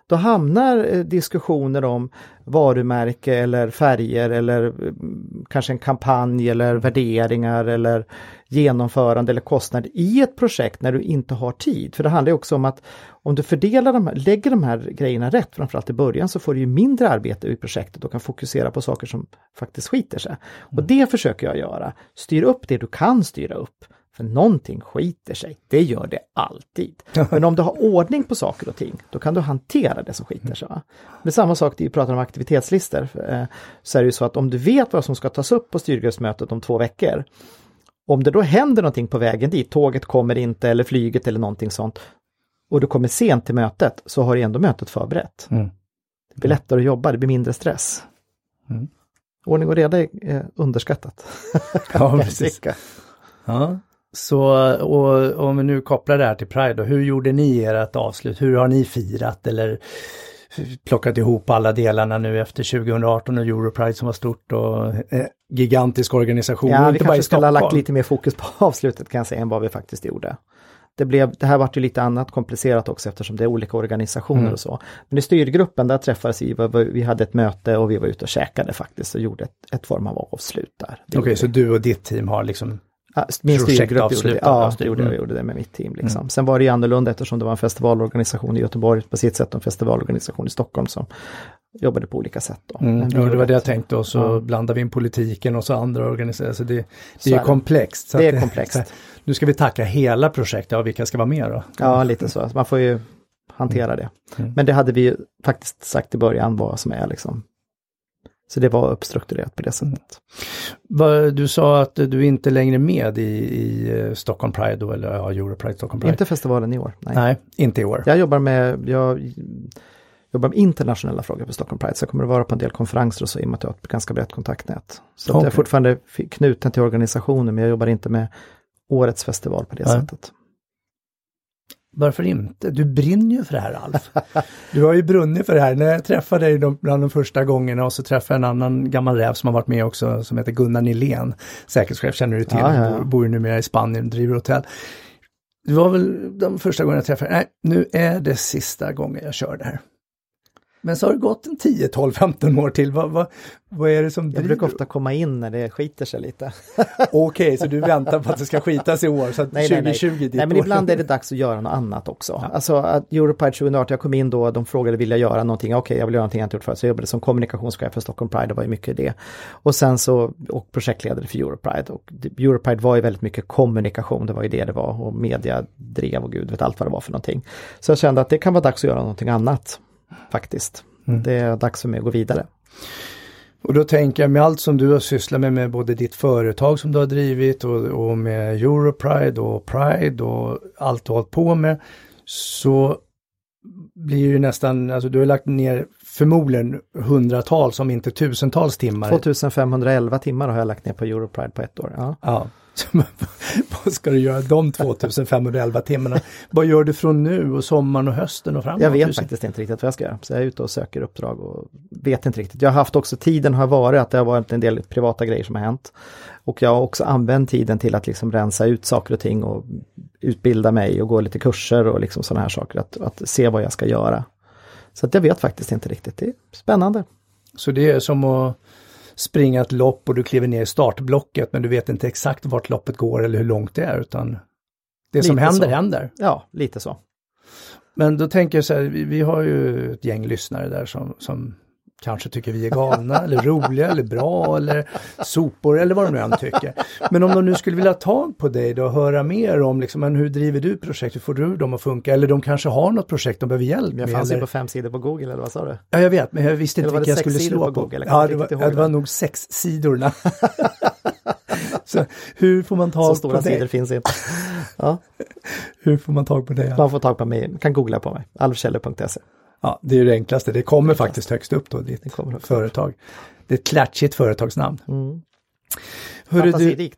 Då hamnar eh, diskussioner om varumärke eller färger eller mm, kanske en kampanj eller värderingar eller genomförande eller kostnad i ett projekt när du inte har tid. För det handlar ju också om att om du fördelar de här, lägger de här grejerna rätt, framförallt i början, så får du ju mindre arbete i projektet och kan fokusera på saker som faktiskt skiter sig. Och det försöker jag göra. Styr upp det du kan styra upp. För någonting skiter sig, det gör det alltid. Men om du har ordning på saker och ting, då kan du hantera det som skiter sig. Va? Är samma sak, vi pratar om aktivitetslistor, eh, så är det ju så att om du vet vad som ska tas upp på styrgruppsmötet om två veckor, om det då händer någonting på vägen dit, tåget kommer inte eller flyget eller någonting sånt, och du kommer sent till mötet, så har du ändå mötet förberett. Mm. Det blir lättare att jobba, det blir mindre stress. Mm. Ordning och reda är eh, underskattat. Ja, precis. Ja. Så och om vi nu kopplar det här till Pride, då, hur gjorde ni ert avslut? Hur har ni firat eller plockat ihop alla delarna nu efter 2018 och Europride som var stort och eh, gigantisk organisation. Ja, vi kanske skulle ha lagt lite mer fokus på avslutet kan jag säga än vad vi faktiskt gjorde. Det, blev, det här vart ju lite annat komplicerat också eftersom det är olika organisationer Mm. och så. Men i styrgruppen där träffades vi, vi hade ett möte och vi var ute och käkade faktiskt och gjorde ett, ett form av avslut där. Okej, gjorde så du och ditt team har liksom min styrgrupp gjorde det. Ja, det gjorde, jag Mm. gjorde det med mitt team. Liksom. Sen var det ju annorlunda eftersom det var en festivalorganisation i Göteborg, på sitt sätt en festivalorganisation i Stockholm som jobbade på olika sätt. Då. Mm, det var det jag tänkte och så Ja. blandar vi in politiken och så andra organisationer. Så det, det Så är ju är det. komplext. Det att är komplext. Nu ska vi tacka hela projektet, ja vilka ska vara med då? Ja, lite så. Man får ju hantera det. Mm. Men det hade vi ju faktiskt sagt i början vad som är liksom Så det var uppstrukturerat på det sättet. Du sa att du inte längre är med i, i eh, Stockholm Pride då, eller ja, Europride Stockholm Pride. Inte festivalen i år. Nej. nej, inte i år. Jag jobbar med, jag jobbar med internationella frågor på Stockholm Pride, så jag kommer att vara på en del konferenser och så i och med att jag har ett ganska brett kontaktnät. Så okay. jag är fortfarande knuten till organisationen, men jag jobbar inte med årets festival på det nej. sättet. Varför inte? Du brinner ju för det här Alf. Du har ju brunnit för det här. När jag träffade dig bland de första gångerna och så träffade jag en annan gammal räv som har varit med också som heter Gunnar Nilén. Säkerhetschef känner du till, ja, ja. Bor, bor numera i Spanien, driver hotell. Det var väl de första gångerna jag träffade Nej, nu är det sista gången jag kör det här. Men så har det gått en 10, 12, 15 år till. Vad, vad, vad är det som Jag brukar ofta komma in när det skiter sig lite. Okej, okay, så du väntar på att det ska skitas i år så att nej, 2020 nej, nej. nej men ibland är det dags att göra något annat också. Ja. Alltså att Europride 2018, jag kom in då, de frågade vill jag göra någonting, okej okay, jag vill göra någonting jag inte gjort förut, så jag jobbade som kommunikationschef för Stockholm Pride, det var ju mycket det. Och sen så, och projektledare för Europride. Och Europride var ju väldigt mycket kommunikation, det var ju det det var, och media drev och gud vet allt vad det var för någonting. Så jag kände att det kan vara dags att göra någonting annat faktiskt. Mm. Det är dags för mig att gå vidare. Och då tänker jag med allt som du har sysslat med, med både ditt företag som du har drivit och, och med Europride och Pride och allt du har hållit på med. Så blir det nästan, alltså du har lagt ner förmodligen hundratals om inte tusentals timmar. 2511 timmar har jag lagt ner på Europride på ett år. Ja. ja. vad ska du göra de 2511 timmarna? Vad gör du från nu och sommaren och hösten och framåt? Jag vet faktiskt inte riktigt vad jag ska göra. Så jag är ute och söker uppdrag och vet inte riktigt. Jag har haft också, tiden har varit att det har varit en del privata grejer som har hänt. Och jag har också använt tiden till att liksom rensa ut saker och ting och utbilda mig och gå lite kurser och liksom sådana här saker. Att, att se vad jag ska göra. Så att jag vet faktiskt inte riktigt. Det är spännande. Så det är som att springa ett lopp och du kliver ner i startblocket men du vet inte exakt vart loppet går eller hur långt det är utan det lite som händer så. händer. Ja, lite så. Men då tänker jag så här, vi, vi har ju ett gäng lyssnare där som, som kanske tycker vi är galna eller roliga eller bra eller sopor eller vad de nu än tycker. Men om de nu skulle vilja ta på dig då och höra mer om liksom, men hur driver du projekt, hur får du dem att funka? Eller de kanske har något projekt de behöver hjälp med. Jag fanns ju på fem sidor på Google eller vad sa du? Ja jag vet men jag visste inte vilka jag skulle slå på. Google, ja det var, ja, det var nog sex sidorna. Så hur får man tag på dig? Så stora sidor finns inte. Ja. Hur får man tag på dig? Man får tag på mig, man kan googla på mig, alfkäller.se. Ja, det är det enklaste. Det kommer faktiskt högst upp då, ditt företag. Det är ett klatschigt företagsnamn. Mm. Hörru, du,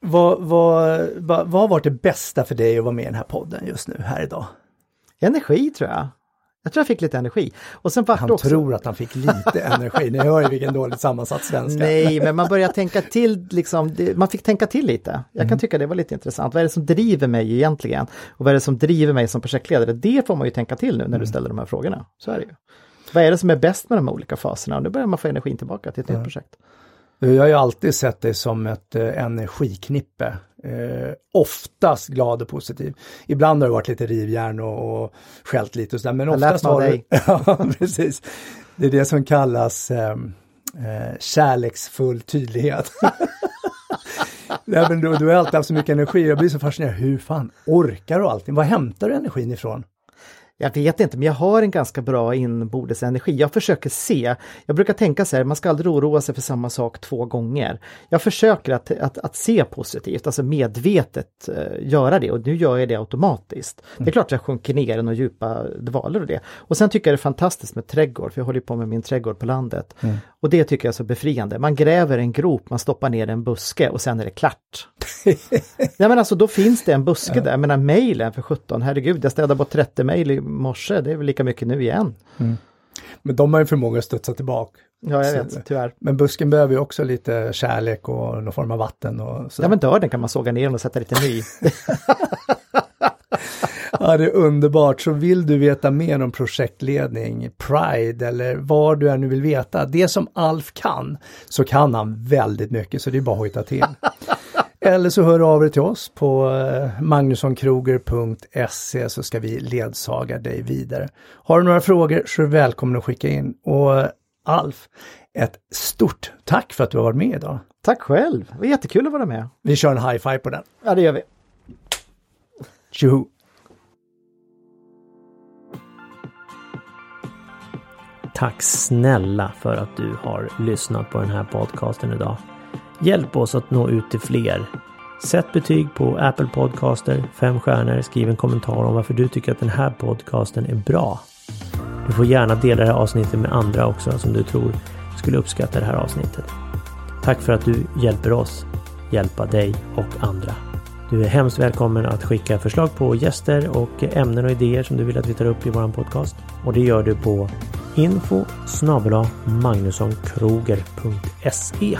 vad, vad, vad, vad har varit det bästa för dig att vara med i den här podden just nu, här idag? Energi tror jag. Jag tror jag fick lite energi. Och sen han också... tror att han fick lite energi, ni hör ju vilken dåligt sammansatt svenska. Nej, men man börjar tänka till, liksom, man fick tänka till lite. Jag kan mm. tycka det var lite intressant. Vad är det som driver mig egentligen? Och vad är det som driver mig som projektledare? Det får man ju tänka till nu när du mm. ställer de här frågorna. Så är det ju. Vad är det som är bäst med de olika faserna? Och nu börjar man få energin tillbaka till ett ja. nytt projekt. Jag har ju alltid sett dig som ett eh, energiknippe. Eh, oftast glad och positiv. Ibland har du varit lite rivjärn och, och skällt lite och sådär. Men oftast har dig. du... ja, precis. Det är det som kallas eh, eh, kärleksfull tydlighet. Nej, men du, du har alltid haft så mycket energi. Jag blir så fascinerad. Hur fan orkar du allting? Var hämtar du energin ifrån? Jag vet inte, men jag har en ganska bra inbordes energi. Jag försöker se. Jag brukar tänka så här, man ska aldrig oroa sig för samma sak två gånger. Jag försöker att, att, att se positivt, alltså medvetet uh, göra det och nu gör jag det automatiskt. Mm. Det är mm. klart att jag sjunker ner i några djupa dvaler och det. Och sen tycker jag det är fantastiskt med trädgård, för jag håller på med min trädgård på landet. Mm. Och det tycker jag är så befriande. Man gräver en grop, man stoppar ner en buske och sen är det klart. Nej men alltså då finns det en buske ja. där, menar mejlen för 17, herregud, jag städade bort 30 mejl morse, det är väl lika mycket nu igen. Mm. Men de har ju förmåga att studsa tillbaka. Ja, jag vet, tyvärr. Men busken behöver ju också lite kärlek och någon form av vatten och så. Ja, men dörren kan man såga ner och sätta lite ny. ja, det är underbart. Så vill du veta mer om projektledning, Pride eller vad du än vill veta, det som Alf kan, så kan han väldigt mycket, så det är bara att hojta till. Eller så hör du av dig till oss på eh, magnussonkroger.se så ska vi ledsaga dig vidare. Har du några frågor så är du välkommen att skicka in. Och eh, Alf, ett stort tack för att du har varit med idag. Tack själv, det var jättekul att vara med. Vi kör en high five på den. Ja, det gör vi. Tjoho! tack snälla för att du har lyssnat på den här podcasten idag. Hjälp oss att nå ut till fler. Sätt betyg på Apple Podcaster, fem stjärnor, skriv en kommentar om varför du tycker att den här podcasten är bra. Du får gärna dela det här avsnittet med andra också som du tror skulle uppskatta det här avsnittet. Tack för att du hjälper oss hjälpa dig och andra. Du är hemskt välkommen att skicka förslag på gäster och ämnen och idéer som du vill att vi tar upp i vår podcast. Och det gör du på info magnussonkroger.se